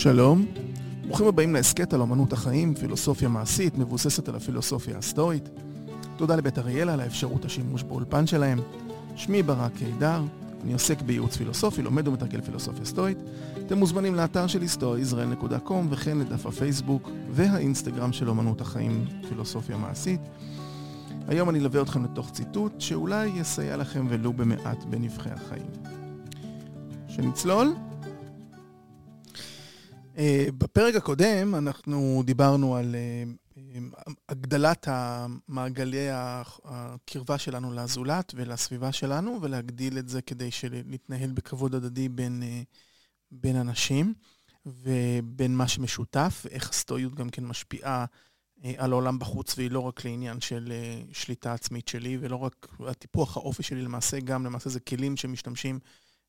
שלום, ברוכים הבאים להסכת על אמנות החיים, פילוסופיה מעשית מבוססת על הפילוסופיה הסטואית. תודה לבית אריאלה על האפשרות השימוש באולפן שלהם. שמי ברק קידר, אני עוסק בייעוץ פילוסופי, לומד ומתרגל פילוסופיה סטואית. אתם מוזמנים לאתר שלי stoaisrael.com וכן לדף הפייסבוק והאינסטגרם של אמנות החיים, פילוסופיה מעשית. היום אני אלווה אתכם לתוך ציטוט שאולי יסייע לכם ולו במעט בנבחי החיים. שנצלול? אה, בפרק הקודם אנחנו דיברנו על אה, הגדלת מעגלי הקרבה שלנו לזולת ולסביבה שלנו, ולהגדיל את זה כדי שנתנהל בכבוד הדדי בין, אה, בין אנשים ובין מה שמשותף, ואיך הסטואיות גם כן משפיעה על העולם בחוץ, והיא לא רק לעניין של שליטה עצמית שלי, ולא רק הטיפוח האופי שלי למעשה, גם למעשה זה כלים שמשתמשים,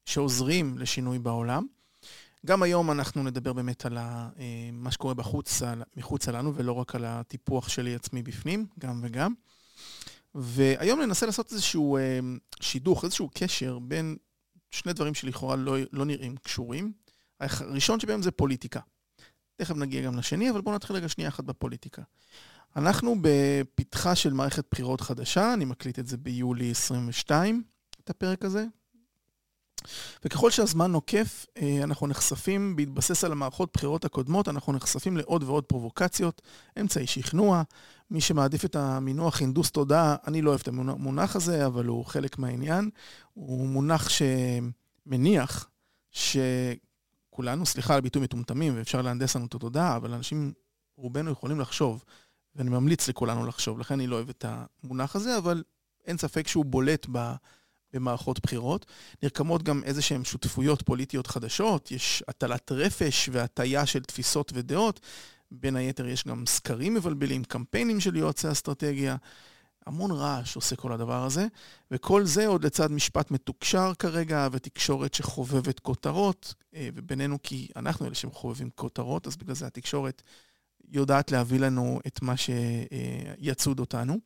שעוזרים לשינוי בעולם. גם היום אנחנו נדבר באמת על אה, מה שקורה בחוץ, מחוצה לנו, ולא רק על הטיפוח שלי עצמי בפנים, גם וגם. והיום ננסה לעשות איזשהו אה, שידוך, איזשהו קשר בין שני דברים שלכאורה לא, לא נראים קשורים. הראשון שבהם זה פוליטיקה. תכף נגיע גם לשני, אבל בואו נתחיל רגע שנייה אחת בפוליטיקה. אנחנו בפתחה של מערכת בחירות חדשה, אני מקליט את זה ביולי 22, את הפרק הזה, וככל שהזמן נוקף, אה, אנחנו נחשפים, בהתבסס על המערכות בחירות הקודמות, אנחנו נחשפים לעוד ועוד פרובוקציות, אמצעי שכנוע. מי שמעדיף את המינוח הנדוס תודעה, אני לא אוהב את המונח הזה, אבל הוא חלק מהעניין. הוא מונח שמניח שכולנו, סליחה על ביטוי מטומטמים, ואפשר להנדס לנו את התודעה, אבל אנשים, רובנו יכולים לחשוב, ואני ממליץ לכולנו לחשוב, לכן אני לא אוהב את המונח הזה, אבל אין ספק שהוא בולט ב... במערכות בחירות. נרקמות גם איזה שהן שותפויות פוליטיות חדשות, יש הטלת רפש והטיה של תפיסות ודעות. בין היתר יש גם סקרים מבלבלים, קמפיינים של יועצי אסטרטגיה. המון רעש עושה כל הדבר הזה, וכל זה עוד לצד משפט מתוקשר כרגע, ותקשורת שחובבת כותרות, אה, ובינינו כי אנחנו אלה שחובבים כותרות, אז בגלל זה התקשורת יודעת להביא לנו את מה שיצוד אותנו.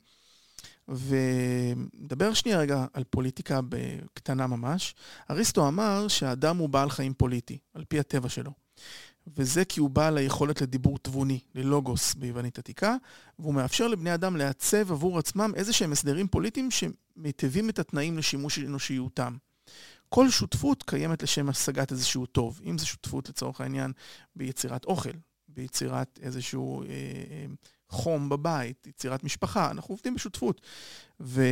ונדבר שנייה רגע על פוליטיקה בקטנה ממש. אריסטו אמר שהאדם הוא בעל חיים פוליטי, על פי הטבע שלו. וזה כי הוא בעל היכולת לדיבור תבוני, ללוגוס ביוונית עתיקה, והוא מאפשר לבני אדם לעצב עבור עצמם איזה שהם הסדרים פוליטיים שמיטיבים את התנאים לשימוש אנושיותם. כל שותפות קיימת לשם השגת איזשהו טוב, אם זו שותפות לצורך העניין ביצירת אוכל, ביצירת איזשהו אה, אה, חום בבית, יצירת משפחה, אנחנו עובדים בשותפות. ו...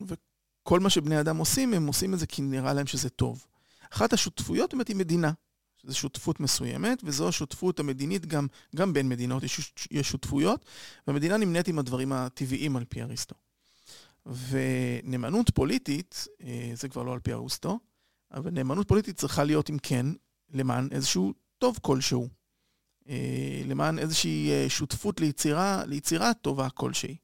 וכל מה שבני אדם עושים, הם עושים את זה כי נראה להם שזה טוב. אחת השותפויות באמת היא מדינה, שזו שותפות מסוימת, וזו השותפות המדינית גם, גם בין מדינות, יש, יש שותפויות, והמדינה נמנית עם הדברים הטבעיים על פי אריסטו. ונאמנות פוליטית, אה, זה כבר לא על פי אריסטו, אבל נאמנות פוליטית צריכה להיות, אם כן, למען איזשהו טוב כלשהו. אה, למען איזושהי אה, שותפות ליצירה, ליצירה טובה כלשהי.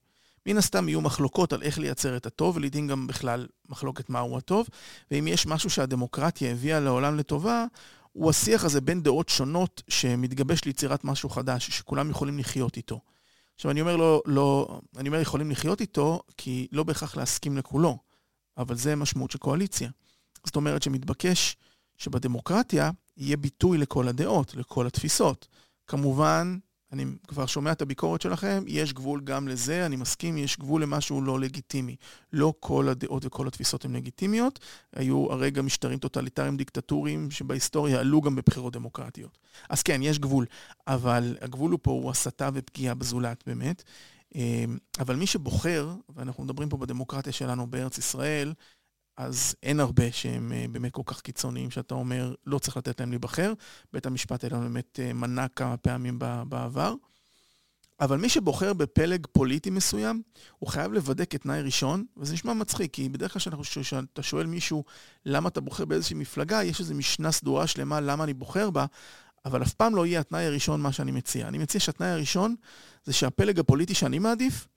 מן הסתם יהיו מחלוקות על איך לייצר את הטוב, ולעיתים גם בכלל מחלוקת מהו הטוב, ואם יש משהו שהדמוקרטיה הביאה לעולם לטובה, הוא השיח הזה בין דעות שונות שמתגבש ליצירת משהו חדש, שכולם יכולים לחיות איתו. עכשיו, אני אומר לא, לא, אני אומר יכולים לחיות איתו, כי לא בהכרח להסכים לכולו, אבל זה משמעות של קואליציה. זאת אומרת שמתבקש שבדמוקרטיה יהיה ביטוי לכל הדעות, לכל התפיסות. כמובן, אני כבר שומע את הביקורת שלכם, יש גבול גם לזה, אני מסכים, יש גבול למשהו לא לגיטימי. לא כל הדעות וכל התפיסות הן לגיטימיות. היו הרגע משטרים טוטליטריים דיקטטוריים שבהיסטוריה עלו גם בבחירות דמוקרטיות. אז כן, יש גבול, אבל הגבול הוא פה הוא הסתה ופגיעה בזולת באמת. אה, אבל מי שבוחר, ואנחנו מדברים פה בדמוקרטיה שלנו בארץ ישראל, אז אין הרבה שהם אה, באמת כל כך קיצוניים, שאתה אומר, לא צריך לתת להם להיבחר. בית המשפט העליון באמת אה, מנע כמה פעמים בעבר. אבל מי שבוחר בפלג פוליטי מסוים, הוא חייב לוודא כתנאי ראשון, וזה נשמע מצחיק, כי בדרך כלל כשאתה שואל מישהו למה אתה בוחר באיזושהי מפלגה, יש איזו משנה סדורה שלמה למה אני בוחר בה, אבל אף פעם לא יהיה התנאי הראשון מה שאני מציע. אני מציע שהתנאי הראשון זה שהפלג הפוליטי שאני מעדיף,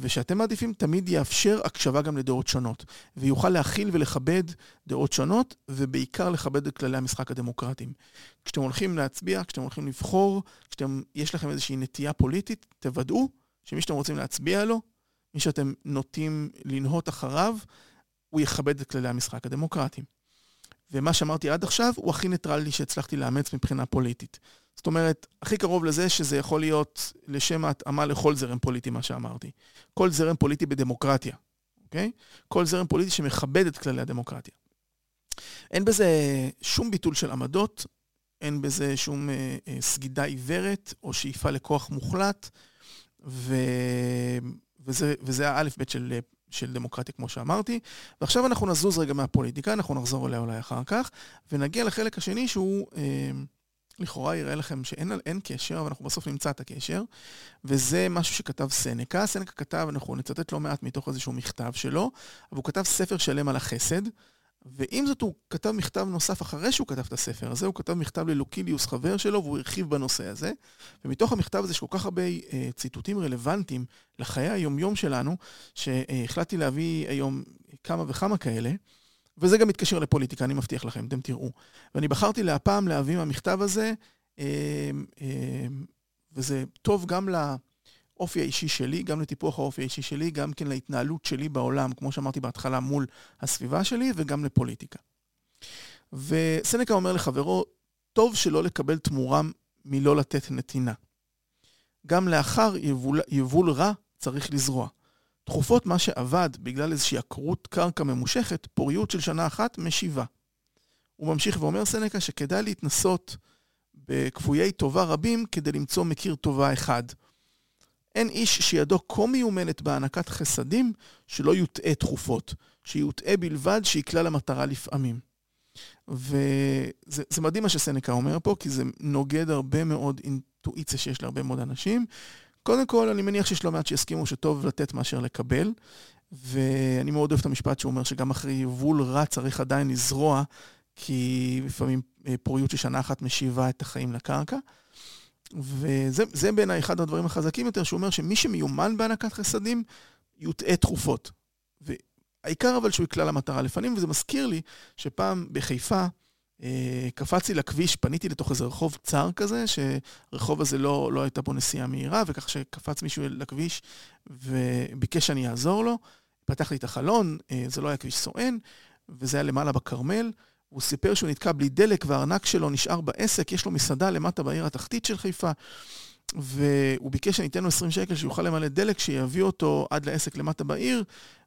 ושאתם מעדיפים תמיד יאפשר הקשבה גם לדעות שונות, ויוכל להכיל ולכבד דעות שונות, ובעיקר לכבד את כללי המשחק הדמוקרטיים. כשאתם הולכים להצביע, כשאתם הולכים לבחור, כשיש לכם איזושהי נטייה פוליטית, תוודאו שמי שאתם רוצים להצביע לו, מי שאתם נוטים לנהות אחריו, הוא יכבד את כללי המשחק הדמוקרטיים. ומה שאמרתי עד עכשיו הוא הכי ניטרלי שהצלחתי לאמץ מבחינה פוליטית. זאת אומרת, הכי קרוב לזה שזה יכול להיות לשם ההתאמה לכל זרם פוליטי, מה שאמרתי. כל זרם פוליטי בדמוקרטיה, אוקיי? כל זרם פוליטי שמכבד את כללי הדמוקרטיה. אין בזה שום ביטול של עמדות, אין בזה שום אה, אה, סגידה עיוורת או שאיפה לכוח מוחלט, ו... וזה, וזה האלף-בית של, של דמוקרטיה, כמו שאמרתי. ועכשיו אנחנו נזוז רגע מהפוליטיקה, אנחנו נחזור אליה אולי אחר כך, ונגיע לחלק השני שהוא... אה, לכאורה יראה לכם שאין קשר, אבל אנחנו בסוף נמצא את הקשר, וזה משהו שכתב סנקה. סנקה כתב, אנחנו נצטט לא מעט מתוך איזשהו מכתב שלו, אבל הוא כתב ספר שלם על החסד, ועם זאת הוא כתב מכתב נוסף אחרי שהוא כתב את הספר הזה, הוא כתב מכתב ללוקיליוס חבר שלו, והוא הרחיב בנושא הזה. ומתוך המכתב הזה יש כל כך הרבה אה, ציטוטים רלוונטיים לחיי היומיום שלנו, שהחלטתי להביא היום כמה וכמה כאלה. וזה גם מתקשר לפוליטיקה, אני מבטיח לכם, אתם תראו. ואני בחרתי להפעם להביא מהמכתב הזה, אה, אה, וזה טוב גם לאופי האישי שלי, גם לטיפוח האופי האישי שלי, גם כן להתנהלות שלי בעולם, כמו שאמרתי בהתחלה, מול הסביבה שלי, וגם לפוליטיקה. וסנקה אומר לחברו, טוב שלא לקבל תמורה מלא לתת נתינה. גם לאחר יבול, יבול רע צריך לזרוע. תכופות מה שאבד בגלל איזושהי עקרות קרקע ממושכת, פוריות של שנה אחת משיבה. הוא ממשיך ואומר סנקה שכדאי להתנסות בכפויי טובה רבים כדי למצוא מכיר טובה אחד. אין איש שידו כה מיומנת בהענקת חסדים שלא יוטעה תכופות, שיוטעה בלבד שיקלע למטרה לפעמים. וזה מדהים מה שסנקה אומר פה, כי זה נוגד הרבה מאוד אינטואיציה שיש להרבה מאוד אנשים, קודם כל, אני מניח שיש לא מעט שיסכימו שטוב לתת מאשר לקבל, ואני מאוד אוהב את המשפט שהוא אומר שגם אחרי יבול רע צריך עדיין לזרוע, כי לפעמים אה, פוריות של שנה אחת משיבה את החיים לקרקע. וזה בעיניי אחד הדברים החזקים יותר, שהוא אומר שמי שמיומן בהענקת חסדים, יוטעה תכופות. והעיקר אבל שהוא יקלע למטרה לפנים, וזה מזכיר לי שפעם בחיפה, קפצתי לכביש, פניתי לתוך איזה רחוב צר כזה, שהרחוב הזה לא, לא הייתה בו נסיעה מהירה, וכך שקפץ מישהו לכביש וביקש שאני אעזור לו. פתח לי את החלון, אה, זה לא היה כביש סואן, וזה היה למעלה בכרמל. הוא סיפר שהוא נתקע בלי דלק והארנק שלו נשאר בעסק, יש לו מסעדה למטה בעיר התחתית של חיפה, והוא ביקש שאני אתן לו 20 שקל שיוכל למלא דלק, שיביא אותו עד לעסק למטה בעיר,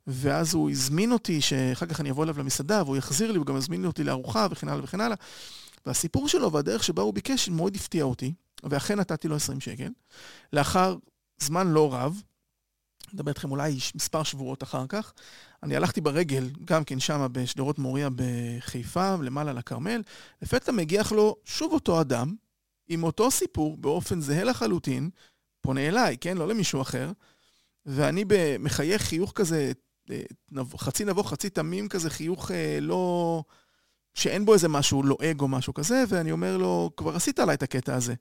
ואז הוא הזמין אותי שאחר כך אני אבוא אליו למסעדה, והוא יחזיר לי, הוא גם הזמין אותי לארוחה וכן הלאה וכן הלאה. והסיפור שלו והדרך שבה הוא ביקש מאוד הפתיע אותי, ואכן נתתי לו 20 שקל. לאחר זמן לא רב, נדבר איתכם אולי מספר שבועות אחר כך, אני הלכתי ברגל, גם כן שמה בשדרות מוריה בחיפה, למעלה לכרמל, לפתע מגיח לו שוב אותו אדם, עם אותו סיפור, באופן זהה לחלוטין, פונה אליי, כן? לא למישהו אחר, ואני מחייך חיוך כזה חצי נבוך, חצי תמים כזה, חיוך אה, לא... שאין בו איזה משהו לועג או משהו כזה, ואני אומר לו, כבר עשית עליי את הקטע הזה.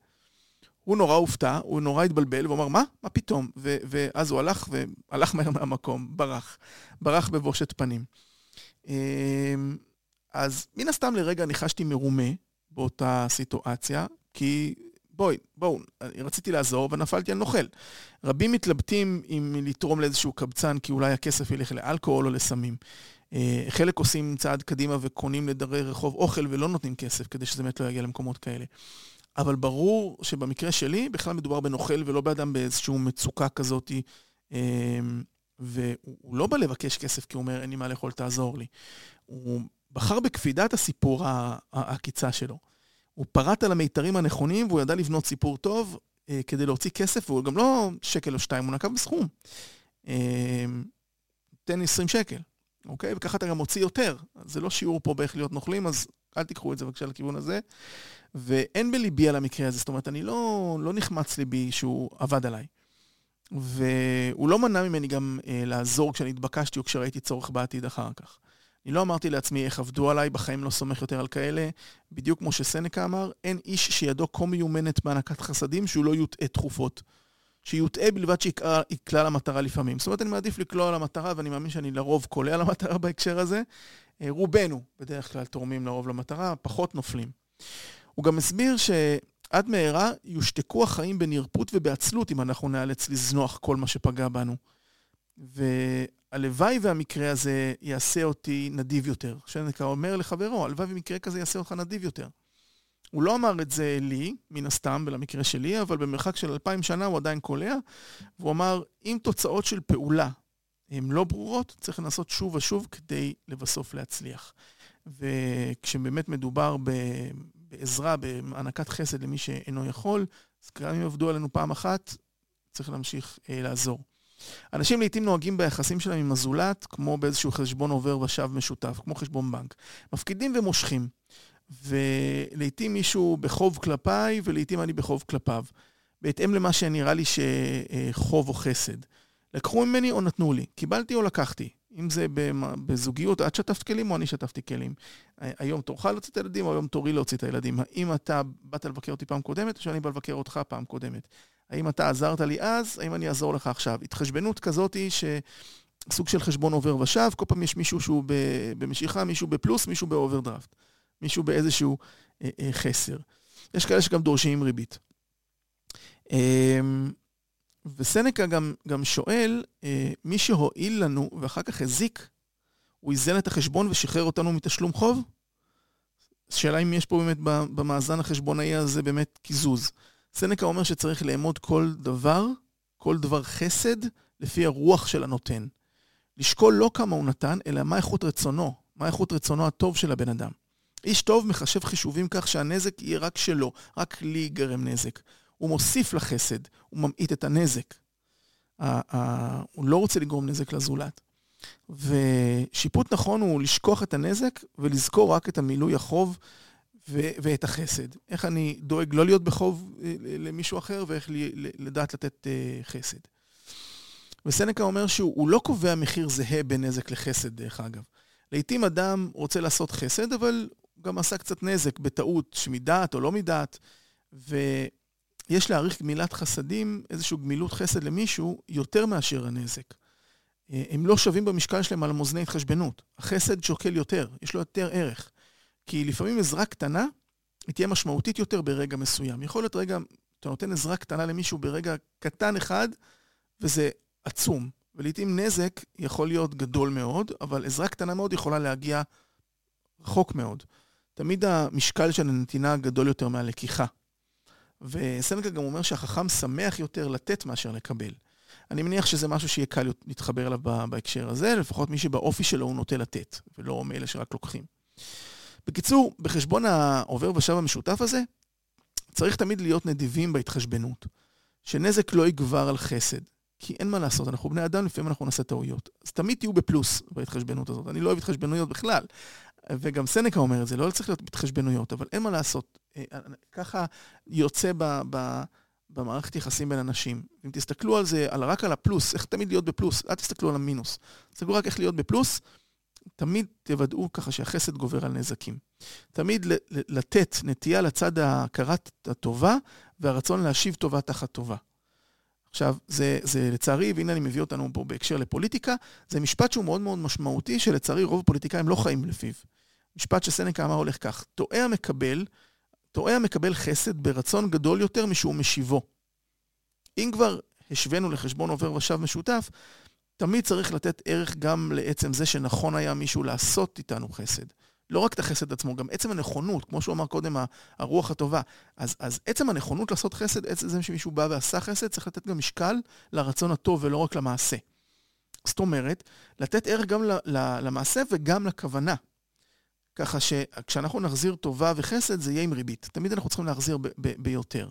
הוא נורא הופתע, הוא נורא התבלבל, והוא אמר, מה? מה פתאום? ו- ואז הוא הלך, והלך מהר מהמקום, ברח. ברח בבושת פנים. אמ, אז מן הסתם לרגע ניחשתי מרומה באותה סיטואציה, כי בואי, בואו, אני רציתי לעזור ונפלתי על נוכל. רבים מתלבטים אם לתרום לאיזשהו קבצן כי אולי הכסף ילך לאלכוהול או לסמים. אה, חלק עושים צעד קדימה וקונים לדרי רחוב אוכל ולא נותנים כסף כדי שזה באמת לא יגיע למקומות כאלה. אבל ברור שבמקרה שלי בכלל מדובר בנוכל ולא באדם באיזושהי מצוקה כזאת. אה, והוא לא בא לבקש כסף כי הוא אומר, אין לי מה לאכול, תעזור לי. הוא בחר בקפידת הסיפור העקיצה שלו. הוא פרט על המיתרים הנכונים והוא ידע לבנות סיפור טוב אה, כדי להוציא כסף, והוא גם לא שקל או שתיים, הוא נקב בסכום. אה, תן 20 שקל, אוקיי? וככה אתה גם מוציא יותר. זה לא שיעור פה באיך להיות נוכלים, אז אל תיקחו את זה בבקשה לכיוון הזה. ואין בליבי על המקרה הזה, זאת אומרת, אני לא, לא נחמץ ליבי שהוא עבד עליי. והוא לא מנע ממני גם אה, לעזור כשאני התבקשתי או כשראיתי צורך בעתיד אחר כך. אני לא אמרתי לעצמי איך עבדו עליי, בחיים לא סומך יותר על כאלה. בדיוק כמו שסנקה אמר, אין איש שידו כה מיומנת בהענקת חסדים שהוא לא יוטעה תכופות. שיוטעה בלבד שיקלע למטרה לפעמים. זאת אומרת, אני מעדיף לקלוע למטרה, ואני מאמין שאני לרוב קולע למטרה בהקשר הזה. אה, רובנו בדרך כלל תורמים לרוב למטרה, פחות נופלים. הוא גם הסביר שעד מהרה יושתקו החיים בנרפות ובעצלות אם אנחנו נאלץ לזנוח כל מה שפגע בנו. הלוואי והמקרה הזה יעשה אותי נדיב יותר. שנקה אומר לחברו, הלוואי ומקרה כזה יעשה אותך נדיב יותר. הוא לא אמר את זה לי, מן הסתם, ולמקרה שלי, אבל במרחק של אלפיים שנה הוא עדיין קולע, והוא אמר, אם תוצאות של פעולה הן לא ברורות, צריך לנסות שוב ושוב כדי לבסוף להצליח. וכשבאמת מדובר בעזרה, בהענקת חסד למי שאינו יכול, אז גם אם עבדו עלינו פעם אחת, צריך להמשיך אה, לעזור. אנשים לעיתים נוהגים ביחסים שלהם עם הזולת כמו באיזשהו חשבון עובר ושב משותף, כמו חשבון בנק. מפקידים ומושכים. ולעיתים מישהו בחוב כלפיי, ולעיתים אני בחוב כלפיו. בהתאם למה שנראה לי שחוב או חסד. לקחו ממני או נתנו לי, קיבלתי או לקחתי. אם זה בזוגיות, את שטפת כלים או אני שטפתי כלים. היום תורך להוציא את הילדים או היום תורי להוציא את הילדים. האם אתה באת לבקר אותי פעם קודמת או שאני בא לבקר אותך פעם קודמת? האם אתה עזרת לי אז, האם אני אעזור לך עכשיו? התחשבנות כזאת היא שסוג של חשבון עובר ושב, כל פעם יש מישהו שהוא במשיכה, מישהו בפלוס, מישהו באוברדרפט. מישהו באיזשהו אה, אה, חסר. יש כאלה שגם דורשים ריבית. אה, וסנקה גם, גם שואל, אה, מי שהועיל לנו ואחר כך הזיק, הוא איזן את החשבון ושחרר אותנו מתשלום חוב? השאלה אם יש פה באמת במאזן החשבונאי הזה באמת קיזוז. סנקה אומר שצריך לאמוד כל דבר, כל דבר חסד, לפי הרוח של הנותן. לשקול לא כמה הוא נתן, אלא מה איכות רצונו, מה איכות רצונו הטוב של הבן אדם. איש טוב מחשב חישובים כך שהנזק יהיה רק שלו, רק לי ייגרם נזק. הוא מוסיף לחסד, הוא ממעיט את הנזק. הוא לא רוצה לגרום נזק לזולת. ושיפוט נכון הוא לשכוח את הנזק ולזכור רק את המילוי החוב ו- ואת החסד. איך אני דואג לא להיות בחוב אה, למישהו אחר ואיך לי, לדעת לתת uh, חסד. וסנקה אומר שהוא לא קובע מחיר זהה בין נזק לחסד, דרך אגב. לעתים אדם רוצה לעשות חסד, אבל גם עשה קצת נזק בטעות, שמדעת או לא מדעת, ויש להעריך גמילת חסדים, איזושהי גמילות חסד למישהו, יותר מאשר הנזק. אה, הם לא שווים במשקל שלהם על מאזני התחשבנות. החסד שוקל יותר, יש לו יותר ערך. כי לפעמים עזרה קטנה, היא תהיה משמעותית יותר ברגע מסוים. יכול להיות רגע, אתה נותן עזרה קטנה למישהו ברגע קטן אחד, וזה עצום. ולעיתים נזק יכול להיות גדול מאוד, אבל עזרה קטנה מאוד יכולה להגיע רחוק מאוד. תמיד המשקל של הנתינה גדול יותר מהלקיחה. וסנקה גם אומר שהחכם שמח יותר לתת מאשר לקבל. אני מניח שזה משהו שיהיה קל להתחבר אליו בהקשר הזה, לפחות מי שבאופי שלו הוא נוטה לתת, ולא מאלה שרק לוקחים. בקיצור, בחשבון העובר ושב המשותף הזה, צריך תמיד להיות נדיבים בהתחשבנות. שנזק לא יגבר על חסד. כי אין מה לעשות, אנחנו בני אדם, לפעמים אנחנו נעשה טעויות. אז תמיד תהיו בפלוס בהתחשבנות הזאת. אני לא אוהב התחשבנויות בכלל, וגם סנקה אומר את זה, לא צריך להיות בהתחשבנויות, אבל אין מה לעשות. אה, אה, ככה יוצא ב, ב, במערכת יחסים בין אנשים. אם תסתכלו על זה, על, רק על הפלוס, איך תמיד להיות בפלוס, אל תסתכלו על המינוס. תסתכלו רק איך להיות בפלוס, תמיד תוודאו ככה שהחסד גובר על נזקים. תמיד לתת נטייה לצד ההכרת הטובה והרצון להשיב טובה תחת טובה. עכשיו, זה, זה לצערי, והנה אני מביא אותנו פה בהקשר לפוליטיקה, זה משפט שהוא מאוד מאוד משמעותי, שלצערי רוב הפוליטיקאים לא חיים לפיו. משפט שסנקה אמר הולך כך, טועה המקבל, טועה המקבל חסד ברצון גדול יותר משהוא משיבו. אם כבר השווינו לחשבון עובר ושב משותף, תמיד צריך לתת ערך גם לעצם זה שנכון היה מישהו לעשות איתנו חסד. לא רק את החסד עצמו, גם עצם הנכונות, כמו שהוא אמר קודם, הרוח הטובה. אז, אז עצם הנכונות לעשות חסד, עצם זה שמישהו בא ועשה חסד, צריך לתת גם משקל לרצון הטוב ולא רק למעשה. זאת אומרת, לתת ערך גם למעשה וגם לכוונה. ככה שכשאנחנו נחזיר טובה וחסד, זה יהיה עם ריבית. תמיד אנחנו צריכים להחזיר ב- ב- ביותר.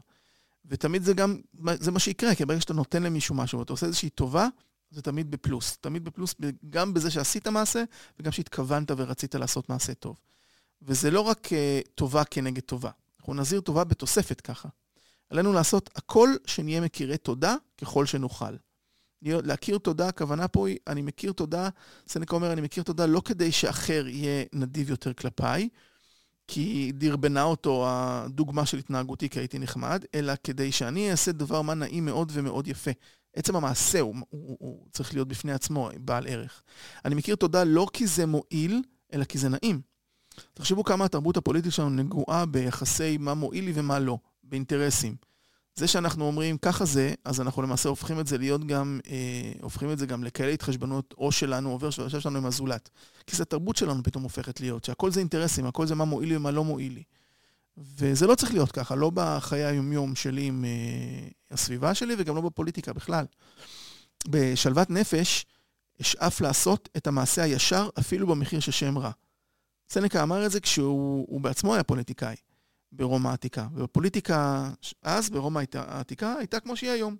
ותמיד זה גם, זה מה שיקרה, כי ברגע שאתה נותן למישהו משהו ואתה עושה איזושהי טובה, זה תמיד בפלוס. תמיד בפלוס גם בזה שעשית מעשה, וגם שהתכוונת ורצית לעשות מעשה טוב. וזה לא רק uh, טובה כנגד טובה. אנחנו נזהיר טובה בתוספת ככה. עלינו לעשות הכל שנהיה מכירי תודה ככל שנוכל. להכיר תודה, הכוונה פה היא, אני מכיר תודה, סנקה אומר, אני מכיר תודה לא כדי שאחר יהיה נדיב יותר כלפיי, כי דרבנה אותו הדוגמה של התנהגותי כי הייתי נחמד, אלא כדי שאני אעשה דבר מה נעים מאוד ומאוד יפה. עצם המעשה הוא, הוא, הוא צריך להיות בפני עצמו בעל ערך. אני מכיר תודה לא כי זה מועיל, אלא כי זה נעים. תחשבו כמה התרבות הפוליטית שלנו נגועה ביחסי מה מועיל לי ומה לא, באינטרסים. זה שאנחנו אומרים ככה זה, אז אנחנו למעשה הופכים את זה להיות גם, אה, הופכים את זה גם לכאלה התחשבנות או שלנו עובר שעכשיו שלנו עם הזולת. כי זו התרבות שלנו פתאום הופכת להיות, שהכל זה אינטרסים, הכל זה מה מועיל לי ומה לא מועיל לי. וזה לא צריך להיות ככה, לא בחיי היומיום שלי עם אה, הסביבה שלי וגם לא בפוליטיקה בכלל. בשלוות נפש, אשאף לעשות את המעשה הישר אפילו במחיר של שם רע. סנקה אמר את זה כשהוא בעצמו היה פוליטיקאי ברומא העתיקה. ובפוליטיקה אז, ברומא העתיקה, הייתה כמו שהיא היום.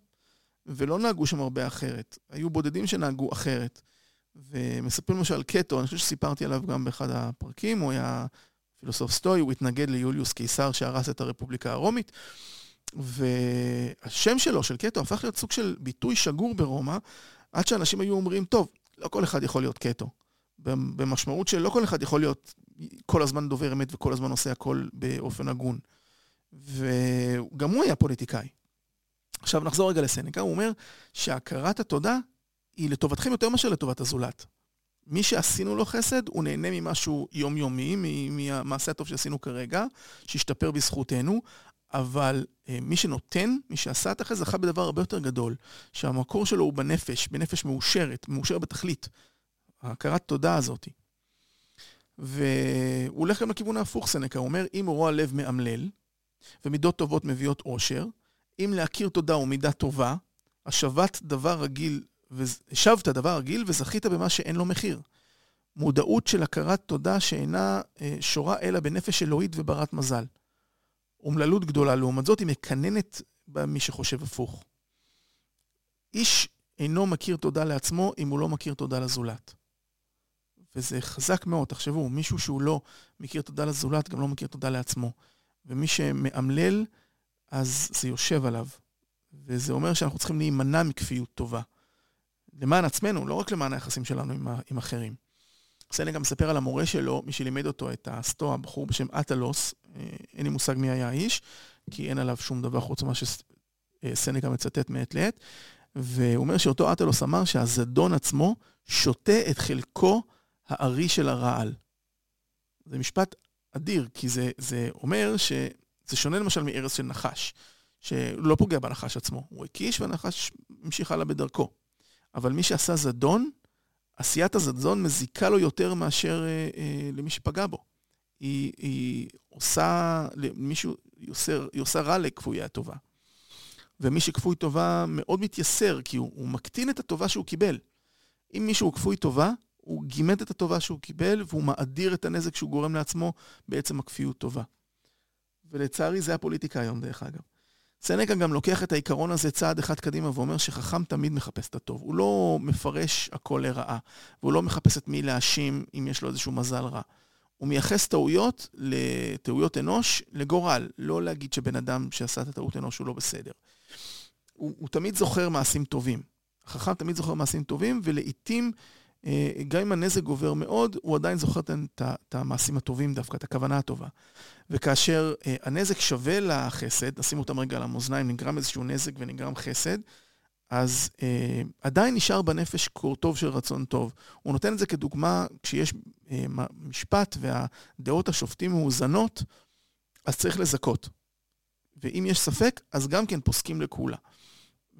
ולא נהגו שם הרבה אחרת. היו בודדים שנהגו אחרת. ומספרים למשל קטו, אני חושב שסיפרתי עליו גם באחד הפרקים, הוא היה פילוסוף סטואי, הוא התנגד ליוליוס קיסר שהרס את הרפובליקה הרומית. והשם שלו, של קטו, הפך להיות סוג של ביטוי שגור ברומא, עד שאנשים היו אומרים, טוב, לא כל אחד יכול להיות קטו. במשמעות של לא כל אחד יכול להיות כל הזמן דובר אמת וכל הזמן עושה הכל באופן הגון. וגם הוא היה פוליטיקאי. עכשיו נחזור רגע לסנקה, הוא אומר שהכרת התודה היא לטובתכם יותר מאשר לטובת הזולת. מי שעשינו לו חסד, הוא נהנה ממשהו יומיומי, מהמעשה הטוב שעשינו כרגע, שהשתפר בזכותנו, אבל אה, מי שנותן, מי שעשה את החסד, זכה בדבר הרבה יותר גדול, שהמקור שלו הוא בנפש, בנפש מאושרת, מאושרת בתכלית. ההכרת תודה הזאת. והוא הולך גם לכיוון ההפוך, סנקה, הוא אומר, אם רוע לב מאמלל, ומידות טובות מביאות אושר, אם להכיר תודה הוא מידה טובה, השבת דבר רגיל, השבת דבר רגיל וזכית במה שאין לו מחיר. מודעות של הכרת תודה שאינה אה, שורה אלא בנפש אלוהית וברת מזל. אומללות גדולה, לעומת זאת היא מקננת במי שחושב הפוך. איש אינו מכיר תודה לעצמו אם הוא לא מכיר תודה לזולת. וזה חזק מאוד, תחשבו, מישהו שהוא לא מכיר תודה לזולת, גם לא מכיר תודה לעצמו. ומי שמאמלל, אז זה יושב עליו. וזה אומר שאנחנו צריכים להימנע מכפיות טובה. למען עצמנו, לא רק למען היחסים שלנו עם, עם אחרים. סנא גם מספר על המורה שלו, מי שלימד אותו את הסטואה, בחור בשם אטלוס, אה, אין לי מושג מי היה האיש, כי אין עליו שום דבר חוץ ממה שסנקה מצטט מעת לעת. והוא אומר שאותו אטלוס אמר שהזדון עצמו שותה את חלקו הארי של הרעל. זה משפט אדיר, כי זה, זה אומר שזה שונה למשל מארץ של נחש, שהוא לא פוגע בנחש עצמו, הוא הקיש והנחש המשיך הלאה בדרכו. אבל מי שעשה זדון, עשיית הזדון מזיקה לו יותר מאשר אה, אה, למי שפגע בו. היא, היא עושה, למישהו, היא עושה, היא עושה רע לכפויי הטובה. ומי שכפוי טובה מאוד מתייסר, כי הוא, הוא מקטין את הטובה שהוא קיבל. אם מישהו הוא כפוי טובה, הוא גימד את הטובה שהוא קיבל, והוא מאדיר את הנזק שהוא גורם לעצמו בעצם הכפיות טובה. ולצערי זה הפוליטיקה היום, דרך אגב. סנקה גם לוקח את העיקרון הזה צעד אחד קדימה ואומר שחכם תמיד מחפש את הטוב. הוא לא מפרש הכל לרעה, והוא לא מחפש את מי להאשים אם יש לו איזשהו מזל רע. הוא מייחס טעויות לטעויות אנוש לגורל, לא להגיד שבן אדם שעשה את הטעות אנוש הוא לא בסדר. הוא, הוא תמיד זוכר מעשים טובים. החכם תמיד זוכר מעשים טובים, ולעיתים גם אם הנזק גובר מאוד, הוא עדיין זוכר את המעשים הטובים דווקא, את הכוונה הטובה. וכאשר אה, הנזק שווה לחסד, נשים אותם רגע על המאזניים, נגרם איזשהו נזק ונגרם חסד, אז אה, עדיין נשאר בנפש קור טוב של רצון טוב. הוא נותן את זה כדוגמה, כשיש אה, משפט והדעות השופטים מאוזנות, אז צריך לזכות. ואם יש ספק, אז גם כן פוסקים לכולה,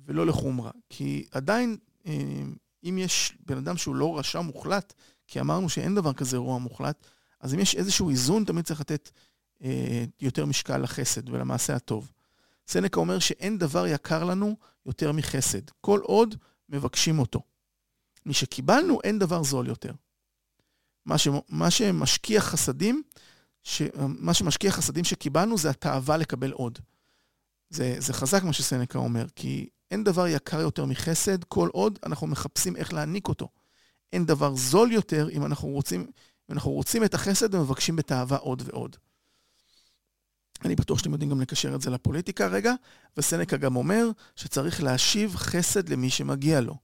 ולא לחומרה. כי עדיין אה, אם יש בן אדם שהוא לא רשע מוחלט, כי אמרנו שאין דבר כזה רוע מוחלט, אז אם יש איזשהו איזון, תמיד צריך לתת אה, יותר משקל לחסד ולמעשה הטוב. סנקה אומר שאין דבר יקר לנו יותר מחסד, כל עוד מבקשים אותו. משקיבלנו, אין דבר זול יותר. מה, ש, מה שמשקיע חסדים, ש, מה שמשקיע חסדים שקיבלנו זה התאווה לקבל עוד. זה, זה חזק מה שסנקה אומר, כי אין דבר יקר יותר מחסד, כל עוד אנחנו מחפשים איך להעניק אותו. אין דבר זול יותר אם אנחנו רוצים, אם אנחנו רוצים את החסד ומבקשים בתאווה עוד ועוד. אני בטוח שאתם יודעים גם לקשר את זה לפוליטיקה רגע, וסנקה גם אומר שצריך להשיב חסד למי שמגיע לו.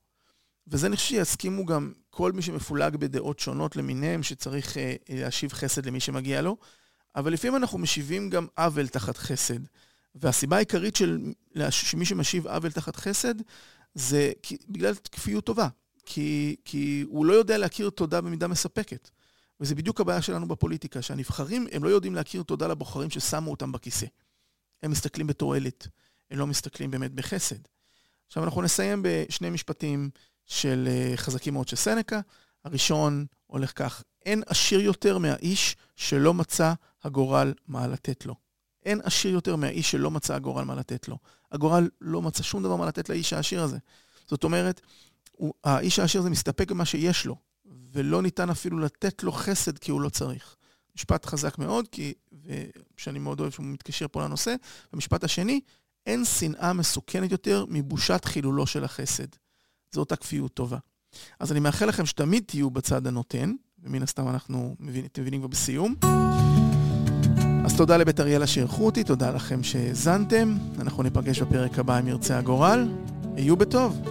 וזה אני חושב שיסכימו גם כל מי שמפולג בדעות שונות למיניהם, שצריך אה, להשיב חסד למי שמגיע לו, אבל לפעמים אנחנו משיבים גם עוול תחת חסד. והסיבה העיקרית של שמי שמשיב עוול תחת חסד, זה בגלל כפיות טובה. כי, כי הוא לא יודע להכיר תודה במידה מספקת. וזה בדיוק הבעיה שלנו בפוליטיקה, שהנבחרים, הם לא יודעים להכיר תודה לבוחרים ששמו אותם בכיסא. הם מסתכלים בתועלת. הם לא מסתכלים באמת בחסד. עכשיו אנחנו נסיים בשני משפטים של אה, חזקים מאוד של סנקה. הראשון הולך כך, אין עשיר יותר מהאיש שלא מצא הגורל מה לתת לו. אין עשיר יותר מהאיש שלא מצא הגורל מה לתת לו. הגורל לא מצא שום דבר מה לתת לאיש העשיר הזה. זאת אומרת, הוא, האיש העשיר הזה מסתפק במה שיש לו, ולא ניתן אפילו לתת לו חסד כי הוא לא צריך. משפט חזק מאוד, כי, שאני מאוד אוהב שהוא מתקשר פה לנושא. המשפט השני, אין שנאה מסוכנת יותר מבושת חילולו של החסד. זו אותה כפיות טובה. אז אני מאחל לכם שתמיד תהיו בצד הנותן, ומן הסתם אנחנו מבינים, אתם מבינים כבר בסיום. אז תודה לבית אריאלה שאירחו אותי, תודה לכם שהאזנתם. אנחנו ניפגש בפרק הבא אם ירצה הגורל. היו בטוב.